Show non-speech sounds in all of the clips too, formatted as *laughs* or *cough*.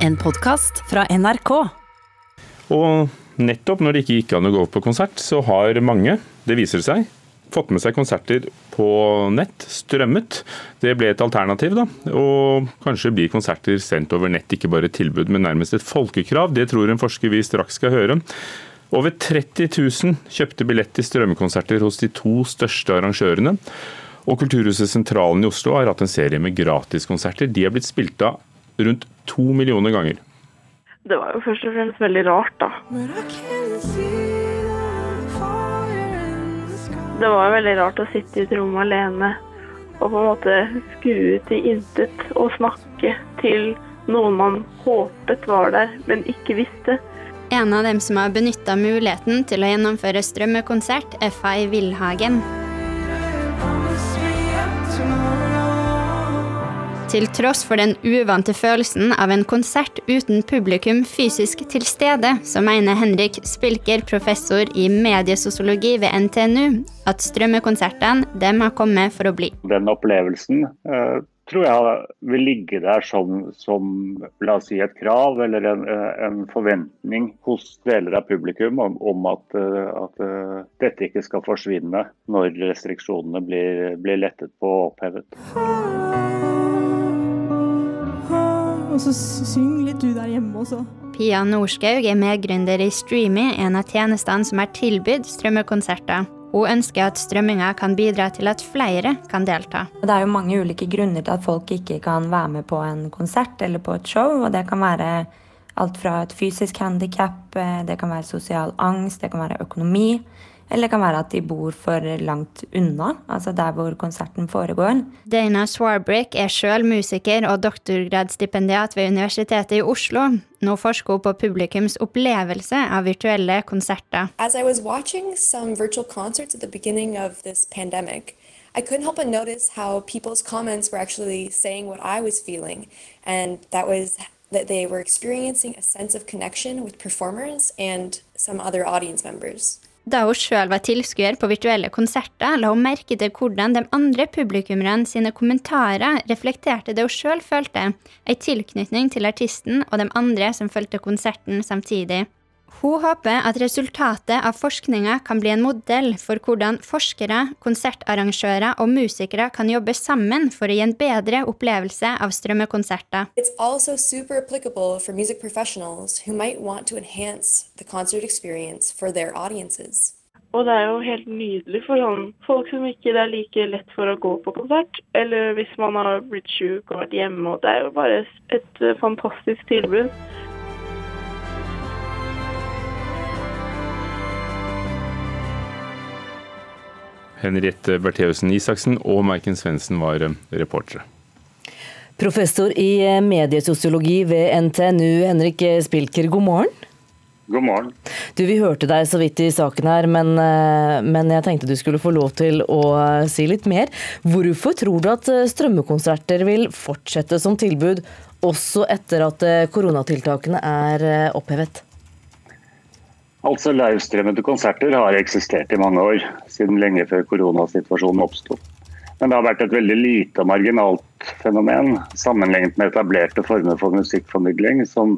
En podkast fra NRK. Og nettopp når det ikke gikk an å gå på konsert, så har mange, det viser seg, fått med seg konserter på nett, strømmet. Det ble et alternativ, da. Og kanskje blir konserter sendt over nett ikke bare et tilbud, men nærmest et folkekrav. Det tror en forsker vi straks skal høre. Over 30 000 kjøpte billett til strømmekonserter hos de to største arrangørene. Og Kulturhuset Sentralen i Oslo har hatt en serie med gratiskonserter. De har blitt spilt av rundt to millioner ganger. Det var jo først og fremst veldig rart, da. Det var veldig rart å sitte i et rom alene og på en måte skue i intet og snakke til noen man håpet var der, men ikke visste. En av dem som har benytta muligheten til å gjennomføre strømmekonsert, er Fay Wilhagen. Til tross for den uvante følelsen av en konsert uten publikum fysisk til stede, så mener Henrik Spilker, professor i mediesosiologi ved NTNU, at strømmekonsertene dem har kommet for å bli. Den opplevelsen eh, tror jeg vil ligge der som, som la oss si et krav eller en, en forventning hos deler av publikum om, om at, eh, at, dette ikke skal forsvinne når restriksjonene blir, blir lettet på og opphevet og så syng litt du der hjemme også. Pia Norskaug er medgründer i Streamy, en av tjenestene som er tilbudt strømmekonserter. Hun ønsker at strømminga kan bidra til at flere kan delta. Det er jo mange ulike grunner til at folk ikke kan være med på en konsert eller på et show. og Det kan være alt fra et fysisk handikap, eh, det kan være sosial angst, det kan være økonomi. Eller det kan være at de bor for langt unna, altså der hvor konserten foregår. Dana Swarbrick er sjøl musiker og doktorgradsstipendiat ved Universitetet i Oslo. Nå forsker hun på publikums opplevelse av virtuelle konserter. As I was watching some virtual concerts at the beginning of this pandemic, I couldn't help but notice how people's comments were actually saying what I was feeling, and that was that they were experiencing a sense of connection with performers and some other audience members. Da hun sjøl var tilskuer på virtuelle konserter, la hun merke til hvordan de andre publikummerne sine kommentarer reflekterte det hun sjøl følte, ei tilknytning til artisten og de andre som fulgte konserten samtidig. Hun håper at resultatet av forskninga kan bli en modell for hvordan forskere, konsertarrangører og musikere kan jobbe sammen for å gi en bedre opplevelse av strømmekonserter. It's also super applicable for music professionals who might want to enhance the concert experience for their audiences. Og det er jo helt nydelig for sånn folk som ikke det er like lett for å gå på konsert, eller hvis man har blitt sjuk og vært hjemme. og Det er jo bare et fantastisk tilbud. Henriette Bertheussen Isaksen og Maiken Svendsen var eh, reportere. Professor i eh, mediesosiologi ved NTNU, Henrik Spilker, god morgen. God morgen. Du, Vi hørte deg så vidt i saken her, men, eh, men, jeg tenkte du skulle få lov til å si litt mer. Hvorfor tror du at strømmekonserter vil fortsette som tilbud også etter at koronatiltakene er opphevet? Altså Livestreamede konserter har eksistert i mange år, siden lenge før koronasituasjonen oppsto. Men det har vært et veldig lite og marginalt fenomen sammenlignet med etablerte former for musikkformidling, som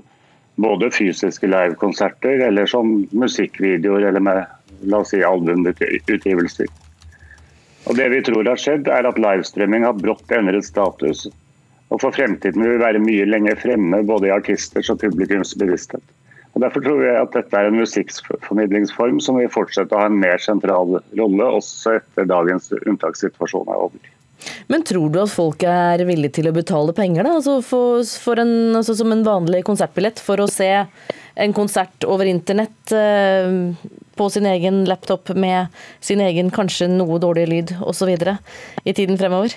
både fysiske livekonserter eller som musikkvideoer eller med la oss si, albumutgivelser. Og Det vi tror har skjedd, er at livestreaming har brått endret status. Og for fremtiden vil vi være mye lenger fremme både i artisters og publikums bevissthet. Og Derfor tror jeg at dette er en musikkformidlingsform som vil fortsette å ha en mer sentral rolle, også etter dagens unntakssituasjon er over. Men tror du at folk er villige til å betale penger, da? Altså for, for en, altså som en vanlig konsertbillett, for å se en konsert over internett eh, på sin egen laptop med sin egen kanskje noe dårlig lyd osv. i tiden fremover?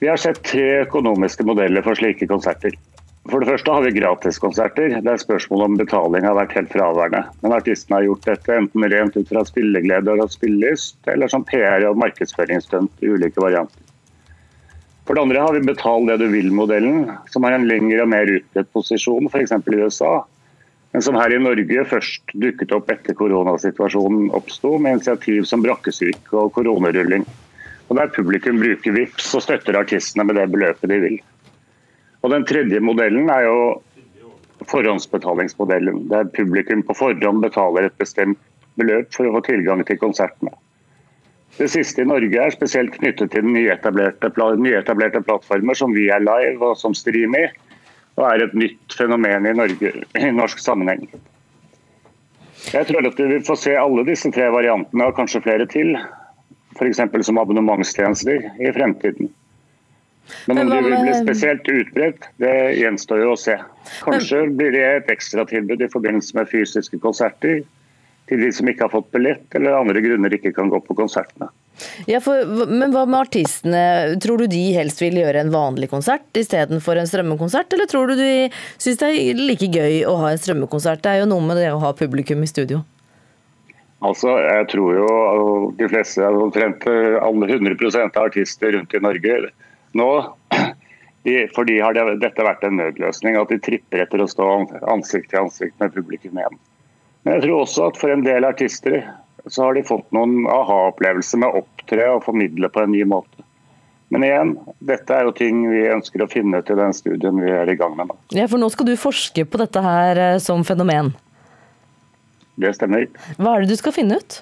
Vi har sett tre økonomiske modeller for slike konserter. For det første har vi gratiskonserter, der spørsmålet om betaling har vært helt fraværende. Men artistene har gjort dette enten rent ut fra spilleglede og spillelyst, eller som PR- og markedsføringsstunt i ulike varianter. For det andre har vi betal det du vil-modellen, som har en lengre og mer utbredt posisjon, f.eks. i USA. Men som her i Norge først dukket opp etter koronasituasjonen oppsto, med initiativ som brakkesyke og koronerulling. Og der publikum bruker VIPS og støtter artistene med det beløpet de vil. Og Den tredje modellen er jo forhåndsbetalingsmodellen, der publikum på forhånd betaler et bestemt beløp for å få tilgang til konsertene. Det siste i Norge er spesielt knyttet til nyetablerte, nyetablerte plattformer som vi er live og som Streamy, og er et nytt fenomen i, Norge, i norsk sammenheng. Jeg tror at vi får se alle disse tre variantene, og kanskje flere til, f.eks. som abonnementstjenester i fremtiden. Men om de vil bli spesielt utbredt, det gjenstår jo å se. Kanskje blir det et ekstratilbud i forbindelse med fysiske konserter til de som ikke har fått billett, eller andre grunner ikke kan gå på konsertene. Ja, for, men hva med artistene? Tror du de helst vil gjøre en vanlig konsert istedenfor en strømmekonsert, eller tror du de syns det er like gøy å ha en strømmekonsert? Det er jo noe med det å ha publikum i studio. Altså, Jeg tror jo de fleste, omtrent alle 100 av artister rundt i Norge nå de, For de har det, dette vært en nødløsning, at de tripper etter å stå ansikt til ansikt med publikum igjen. Men jeg tror også at for en del artister så har de fått noen aha-opplevelser med å opptre og formidle på en ny måte. Men igjen, dette er jo ting vi ønsker å finne ut i den studien vi er i gang med nå. Ja, For nå skal du forske på dette her eh, som fenomen? Det stemmer. Hva er det du skal finne ut?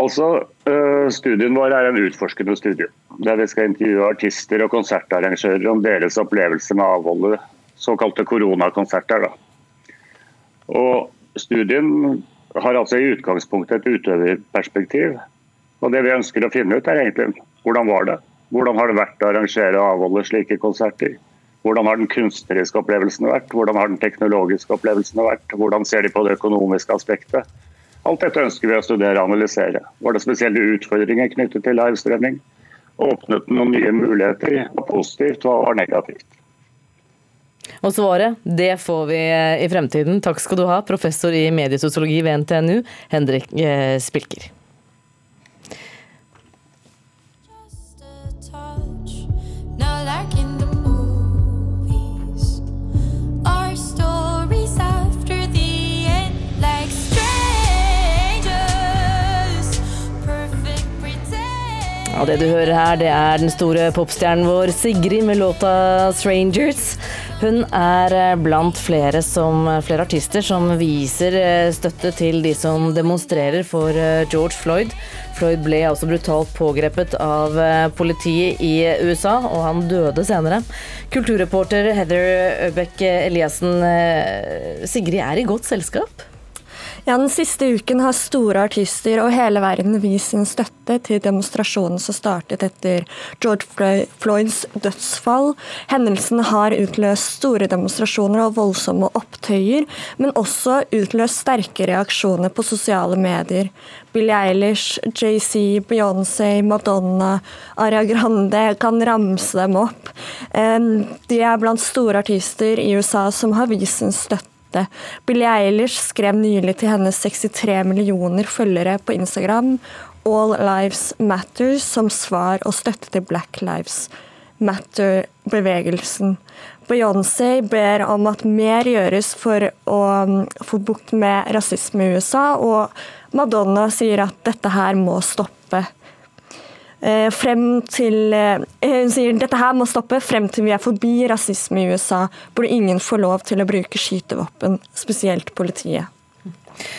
Altså, eh, Studien vår er en utforskende studie. Der vi skal intervjue artister og konsertarrangører om deres opplevelser med avholdet såkalte koronakonserter. Og Studien har altså i utgangspunktet et utøverperspektiv. Og Det vi ønsker å finne ut, er egentlig hvordan var det? Hvordan har det vært å arrangere og avholde slike konserter? Hvordan har den kunstneriske opplevelsen vært? Hvordan har den teknologiske opplevelsen vært? Hvordan ser de på det økonomiske aspektet? Alt dette ønsker vi å studere og analysere. Var det spesielle utfordringer knyttet til livestreaming? Åpnet noen nye muligheter? Hva positivt, hva var negativt? Og svaret det får vi i fremtiden. Takk skal du ha, professor i mediesosiologi ved NTNU, Henrik eh, Spilker. Og det du hører her, det er den store popstjernen vår Sigrid med låta 'Strangers'. Hun er eh, blant flere, som, flere artister som viser eh, støtte til de som demonstrerer for eh, George Floyd. Floyd ble altså brutalt pågrepet av politiet i USA, og han døde senere. Kulturreporter Heather Øbeck Eliassen, Sigrid er i godt selskap? Ja, Den siste uken har store artister og hele verden vist sin støtte til demonstrasjonen som startet etter George Floyds dødsfall. Hendelsen har utløst store demonstrasjoner og voldsomme opptøyer, men også utløst sterke reaksjoner på sosiale medier. Billie Eilish, JC, Beyoncé, Madonna, Aria Grande kan ramse dem opp. De er blant store artister i USA som har vist sin støtte dette. Billie Eilish skrev nylig til hennes 63 millioner følgere på Instagram All Lives Matter som svar og støtte til Black Lives Matter-bevegelsen. Beyoncé ber om at mer gjøres for å um, få bukt med rasisme i USA, og Madonna sier at dette her må stoppe. Eh, frem til eh, Hun sier dette her må stoppe frem til vi er forbi rasisme i USA, hvor ingen får lov til å bruke skytevåpen, spesielt politiet.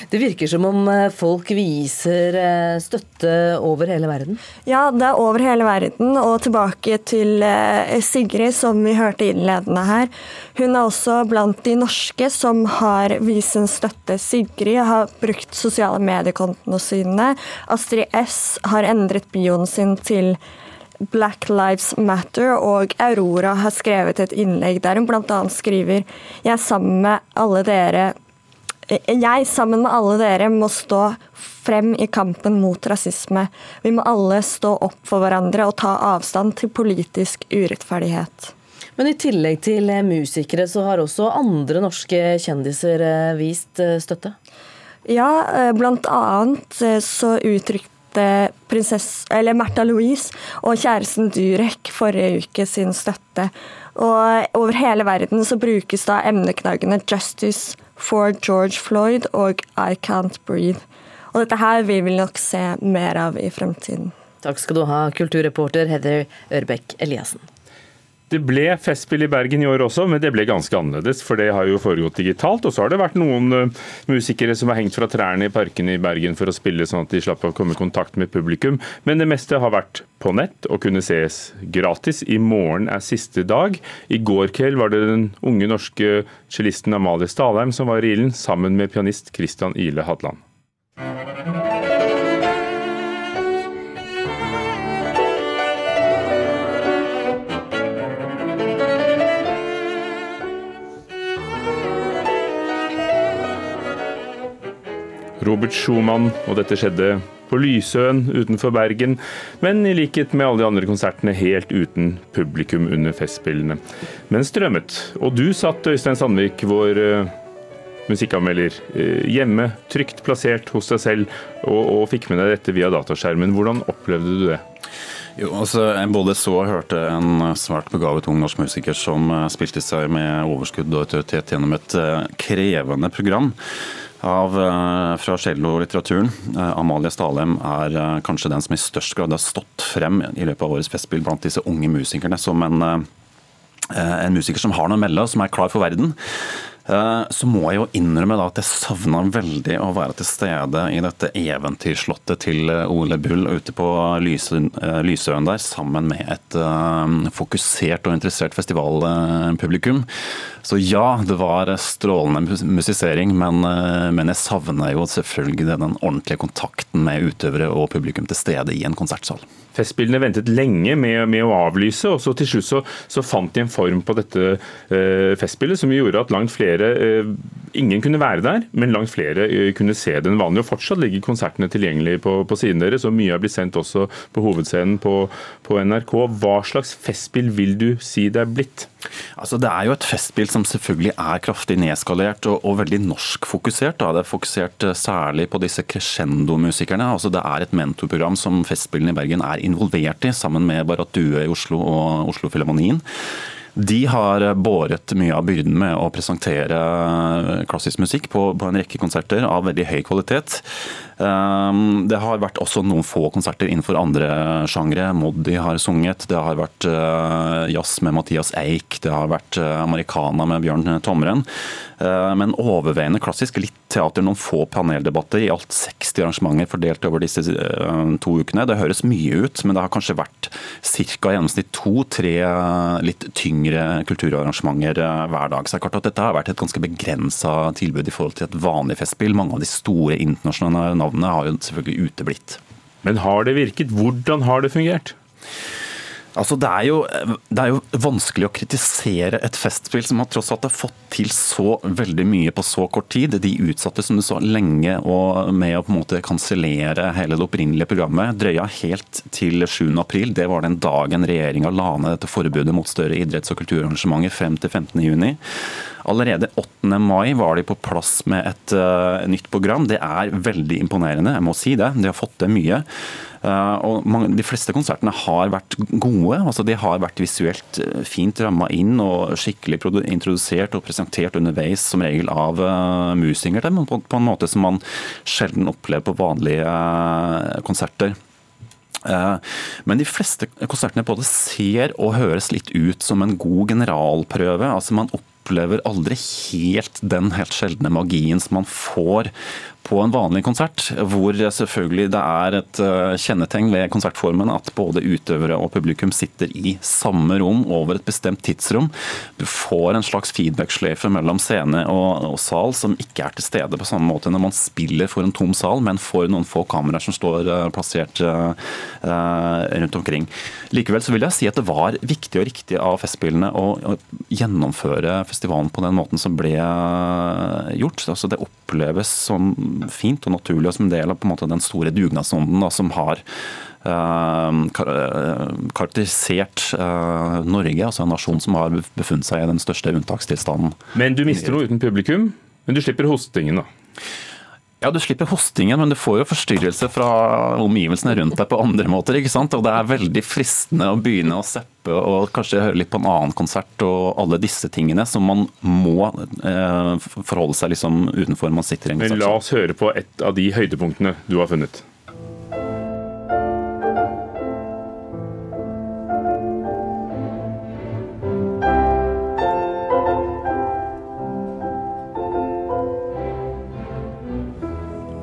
Det virker som om eh, folk viser eh, støtte over hele verden? Ja, det er over hele verden. Og tilbake til eh, Sigrid, som vi hørte innledende her. Hun er også blant de norske som har vist sin støtte. Sigrid har brukt sosiale mediekontene sine. Astrid S har endret bioen sin til Black Lives Matter, og Aurora har skrevet et innlegg der hun bl.a. skriver Jeg er sammen med alle dere jeg, sammen med alle dere, må stå frem i kampen mot rasisme. Vi må alle stå opp for hverandre og ta avstand til politisk urettferdighet. Men i tillegg til musikere, så har også andre norske kjendiser eh, vist eh, støtte? Ja, eh, blant annet så uttrykte prinsesse, eller Märtha Louise og kjæresten Durek forrige uke sin støtte. Og over hele verden så brukes da emneknaggene 'Justice', for George Floyd og I Can't Breathe. Og dette her vil vi nok se mer av i fremtiden. Takk skal du ha, kulturreporter Heather Ørbeck Eliassen. Det ble Festspill i Bergen i år også, men det ble ganske annerledes. For det har jo foregått digitalt. Og så har det vært noen uh, musikere som har hengt fra trærne i parkene i Bergen for å spille, sånn at de slapp å komme i kontakt med publikum. Men det meste har vært på nett og kunne ses gratis. I morgen er siste dag. I går kveld var det den unge norske cellisten Amalie Stalheim som var i ilden, sammen med pianist Christian Ile Hadland. Robert Schumann, og dette skjedde på Lysøen utenfor Bergen, men i likhet med alle de andre konsertene helt uten publikum under Festspillene. Men strømmet. Og du satt, Øystein Sandvik, vår uh, musikkanmelder, uh, hjemme, trygt plassert hos deg selv, og, og fikk med deg dette via dataskjermen. Hvordan opplevde du det? Jo, altså, Jeg både så og hørte en svært begavet ung norsk musiker som spilte seg med overskudd og autoritet gjennom et krevende program av, fra cello-litteraturen. Amalie Stalheim er kanskje den som i størst grad har stått frem i løpet av årets festspill blant disse unge musikerne som en, en musiker som har noe å melde, som er klar for verden. Så må jeg jo innrømme da at jeg savna veldig å være til stede i dette eventyrslottet til Ole Bull ute på Lysøen der, sammen med et fokusert og interessert festivalpublikum. Så ja, det var strålende musisering, men, men jeg savner jo selvfølgelig den ordentlige kontakten med utøvere og publikum til stede i en konsertsal. Festspillene ventet lenge med, med, å avlyse, og så til slutt så, så fant de en form på dette eh, festspillet som gjorde at langt flere eh, Ingen kunne være der, men langt flere eh, kunne se den vanlige. og Fortsatt ligger konsertene tilgjengelig på, på siden deres, og mye har blitt sendt også på hovedscenen på, på NRK. Hva slags festspill vil du si det er blitt? Altså, det er jo et festspill som selvfølgelig er kraftig nedskalert og, og veldig norskfokusert. Det er fokusert særlig på disse crescendo-musikerne. Altså, det er et mentorprogram som Festspillene i Bergen er involvert i, sammen med Barrat Due i Oslo og Oslo Filharmonien. De har båret mye av byrden med å presentere klassisk musikk på, på en rekke konserter av veldig høy kvalitet. Det har vært også noen få konserter innenfor andre sjangre. Moddi har sunget, det har vært jazz med Mathias Eik, det har vært americana med Bjørn Tomren. Men overveiende klassisk, litt teater, noen få paneldebatter. I alt 60 arrangementer fordelt over disse to ukene. Det høres mye ut, men det har kanskje vært ca. gjennomsnitt to-tre litt tyngre kulturarrangementer hver dag. Så det er klart at dette har vært et ganske begrensa tilbud i forhold til et vanlig festspill. Mange av de store internasjonale navnene har jo selvfølgelig uteblitt. Men har det virket? Hvordan har det fungert? Altså, det, er jo, det er jo vanskelig å kritisere et festspill som har tross alt har fått til så veldig mye på så kort tid. De utsatte som du så lenge og med å på en måte kansellere hele det opprinnelige programmet. Drøya helt til 7. april. Det var den dagen regjeringa la ned dette forbudet mot større idretts- og kulturarrangementer frem til 15. Allerede 8. mai var de på plass med et uh, nytt program. Det er veldig imponerende, jeg må si det. De har fått til mye. Uh, og mange, De fleste konsertene har vært gode. altså De har vært visuelt fint ramma inn og skikkelig introdusert og presentert underveis, som regel av uh, musikere, på, på, en måte som man sjelden opplever på vanlige konserter. Men de fleste konsertene både ser og høres litt ut som en god generalprøve. altså Man opplever aldri helt den helt sjeldne magien som man får på en vanlig konsert, hvor selvfølgelig det er et kjennetegn ved konsertformen at både utøvere og publikum sitter i samme rom over et bestemt tidsrom. Du får en slags feedback-sløyfe mellom scene og, og, sal som ikke er til stede på samme måte når man spiller for en tom sal, men for noen få kameraer som står plassert uh, rundt omkring. Likevel så vil jeg si at det var viktig og riktig av Festspillene å, å gjennomføre festivalen på den måten som ble gjort. Altså det oppleves som fint og naturlig og som del av på en måte den store dugnadsånden som har karakterisert Norge, altså en nasjon som har befunnet seg i den største unntakstilstanden. Men du mister noe uten publikum, men du slipper hostingen, da? Ja, Du slipper hostingen, men du får jo forstyrrelse fra omgivelsene rundt deg på andre måter. ikke sant? Og Det er veldig fristende å begynne å seppe og kanskje høre litt på en annen konsert og alle disse tingene som man må eh, forholde seg liksom utenfor man sitter i en konsert. Men la oss høre på et av de høydepunktene du har funnet.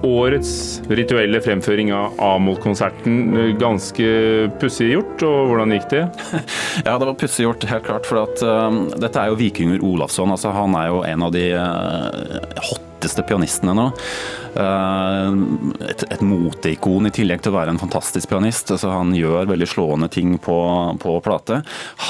Årets rituelle fremføring av Amol-konserten ganske pussig gjort, og hvordan gikk det? *laughs* Ja, det var pussig gjort, helt klart. For at, uh, dette er jo Vikinger Olafsson. altså Han er jo en av de uh, hotteste pianistene nå. Uh, et, et moteikon i tillegg til å være en fantastisk pianist. Altså, han gjør veldig slående ting på, på plate.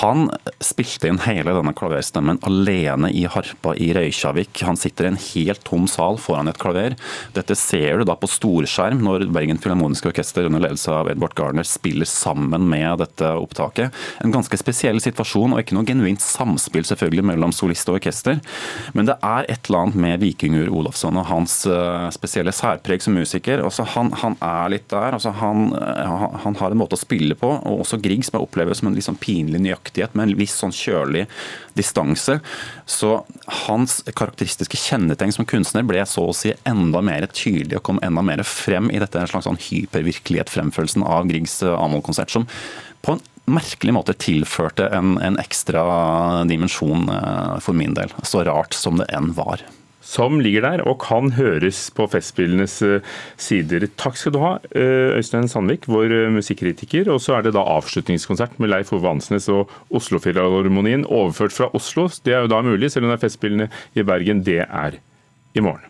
Han spilte inn hele denne klaverstemmen alene i harpa i Røykjavik. Han sitter i en helt tom sal foran et klaver. Dette ser du da på storskjerm når Bergen Filharmoniske Orkester under ledelse av Edvard Garner spiller sammen med dette opptaket. En ganske spesiell situasjon, og ikke noe genuint samspill selvfølgelig mellom solist og orkester. Men det er et eller annet med Vikingur Olafsson og hans uh, spesielle særpreg som musiker. Altså, han, han, er litt der. Altså, han, han, han, har en måte å spille på, og også Grieg som jeg opplever som en litt sånn pinlig nøyaktighet, med en viss sånn kjølig distanse. Så hans karakteristiske kjennetegn som kunstner ble så å si enda mer tydelig og kom enda mer frem i dette slags sånn hypervirkelighet-fremførelsen av Griegs Amol-konsert, som på en merkelig måte tilførte en, en ekstra dimensjon for min del. Så rart som det enn var som ligger der og kan høres på Festspillenes sider. Takk skal du ha, Øystein Sandvik, vår musikkritiker. Og så er det da avslutningskonsert med Leif Ove Ansnes og Oslofilharmonien overført fra Oslo. Det er jo da mulig, selv om det er Festspillene i Bergen. Det er i morgen.